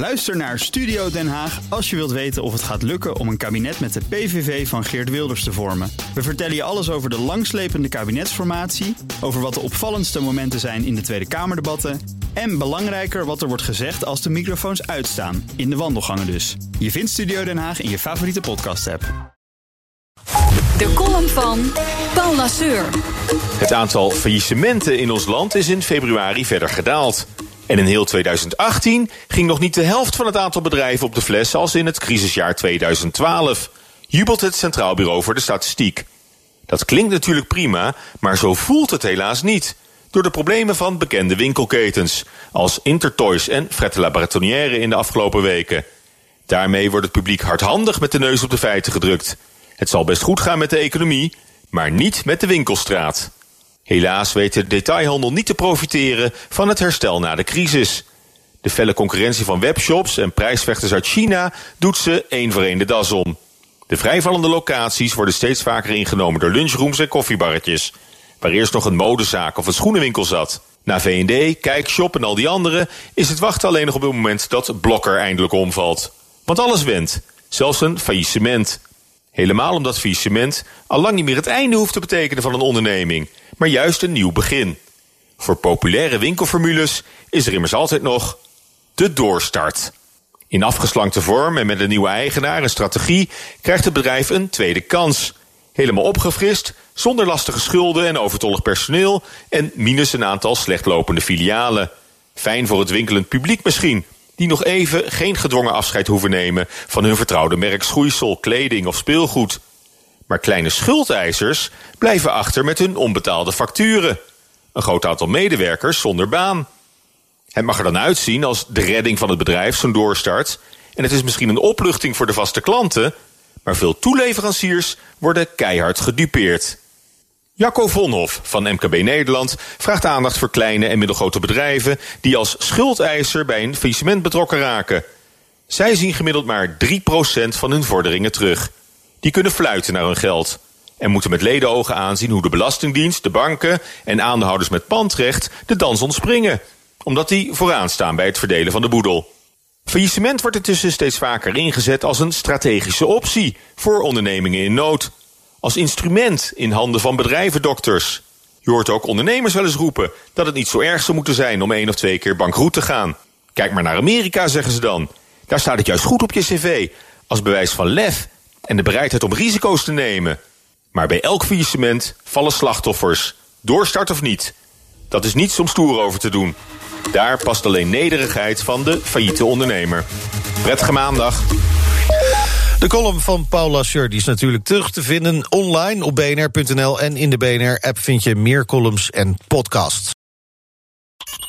Luister naar Studio Den Haag als je wilt weten of het gaat lukken om een kabinet met de PVV van Geert Wilders te vormen. We vertellen je alles over de langslepende kabinetsformatie, over wat de opvallendste momenten zijn in de Tweede Kamerdebatten en belangrijker wat er wordt gezegd als de microfoons uitstaan, in de wandelgangen dus. Je vindt Studio Den Haag in je favoriete podcast-app. De column van Paul Lasseur. Het aantal faillissementen in ons land is in februari verder gedaald. En in heel 2018 ging nog niet de helft van het aantal bedrijven op de fles als in het crisisjaar 2012. Jubelt het Centraal Bureau voor de Statistiek. Dat klinkt natuurlijk prima, maar zo voelt het helaas niet. Door de problemen van bekende winkelketens, als Intertoys en Frette La Bretonnière in de afgelopen weken. Daarmee wordt het publiek hardhandig met de neus op de feiten gedrukt. Het zal best goed gaan met de economie, maar niet met de winkelstraat. Helaas weet de detailhandel niet te profiteren van het herstel na de crisis. De felle concurrentie van webshops en prijsvechters uit China doet ze één voor één de das om. De vrijvallende locaties worden steeds vaker ingenomen door lunchrooms en koffiebarretjes, waar eerst nog een modezaak of een schoenenwinkel zat. Na V&D, Kijkshop en al die andere is het wachten alleen nog op het moment dat Blokker eindelijk omvalt. Want alles went, zelfs een faillissement. Helemaal omdat faillissement al lang niet meer het einde hoeft te betekenen van een onderneming, maar juist een nieuw begin. Voor populaire winkelformules is er immers altijd nog de doorstart. In afgeslankte vorm en met een nieuwe eigenaar en strategie krijgt het bedrijf een tweede kans. Helemaal opgefrist, zonder lastige schulden en overtollig personeel en minus een aantal slechtlopende filialen. Fijn voor het winkelend publiek misschien, die nog even geen gedwongen afscheid hoeven nemen van hun vertrouwde merkschoeisel, kleding of speelgoed. Maar kleine schuldeisers blijven achter met hun onbetaalde facturen. Een groot aantal medewerkers zonder baan. Het mag er dan uitzien als de redding van het bedrijf zo'n doorstart. En het is misschien een opluchting voor de vaste klanten. Maar veel toeleveranciers worden keihard gedupeerd. Jacco Vonhoff van MKB Nederland vraagt aandacht voor kleine en middelgrote bedrijven die als schuldeiser bij een faillissement betrokken raken. Zij zien gemiddeld maar 3% van hun vorderingen terug. Die kunnen fluiten naar hun geld en moeten met ledenogen aanzien hoe de Belastingdienst, de banken en aandeelhouders met pandrecht de dans ontspringen, omdat die vooraan staan bij het verdelen van de boedel. Faillissement wordt intussen steeds vaker ingezet als een strategische optie voor ondernemingen in nood als instrument in handen van bedrijvendokters. Je hoort ook ondernemers wel eens roepen dat het niet zo erg zou moeten zijn om één of twee keer bankroet te gaan. Kijk maar naar Amerika, zeggen ze dan. Daar staat het juist goed op je cv, als bewijs van lef en de bereidheid om risico's te nemen. Maar bij elk faillissement vallen slachtoffers, doorstart of niet. Dat is niets om stoer over te doen. Daar past alleen nederigheid van de failliete ondernemer. Prettige maandag. De column van Paul Lasseur is natuurlijk terug te vinden online op bnr.nl... en in de BNR-app vind je meer columns en podcasts.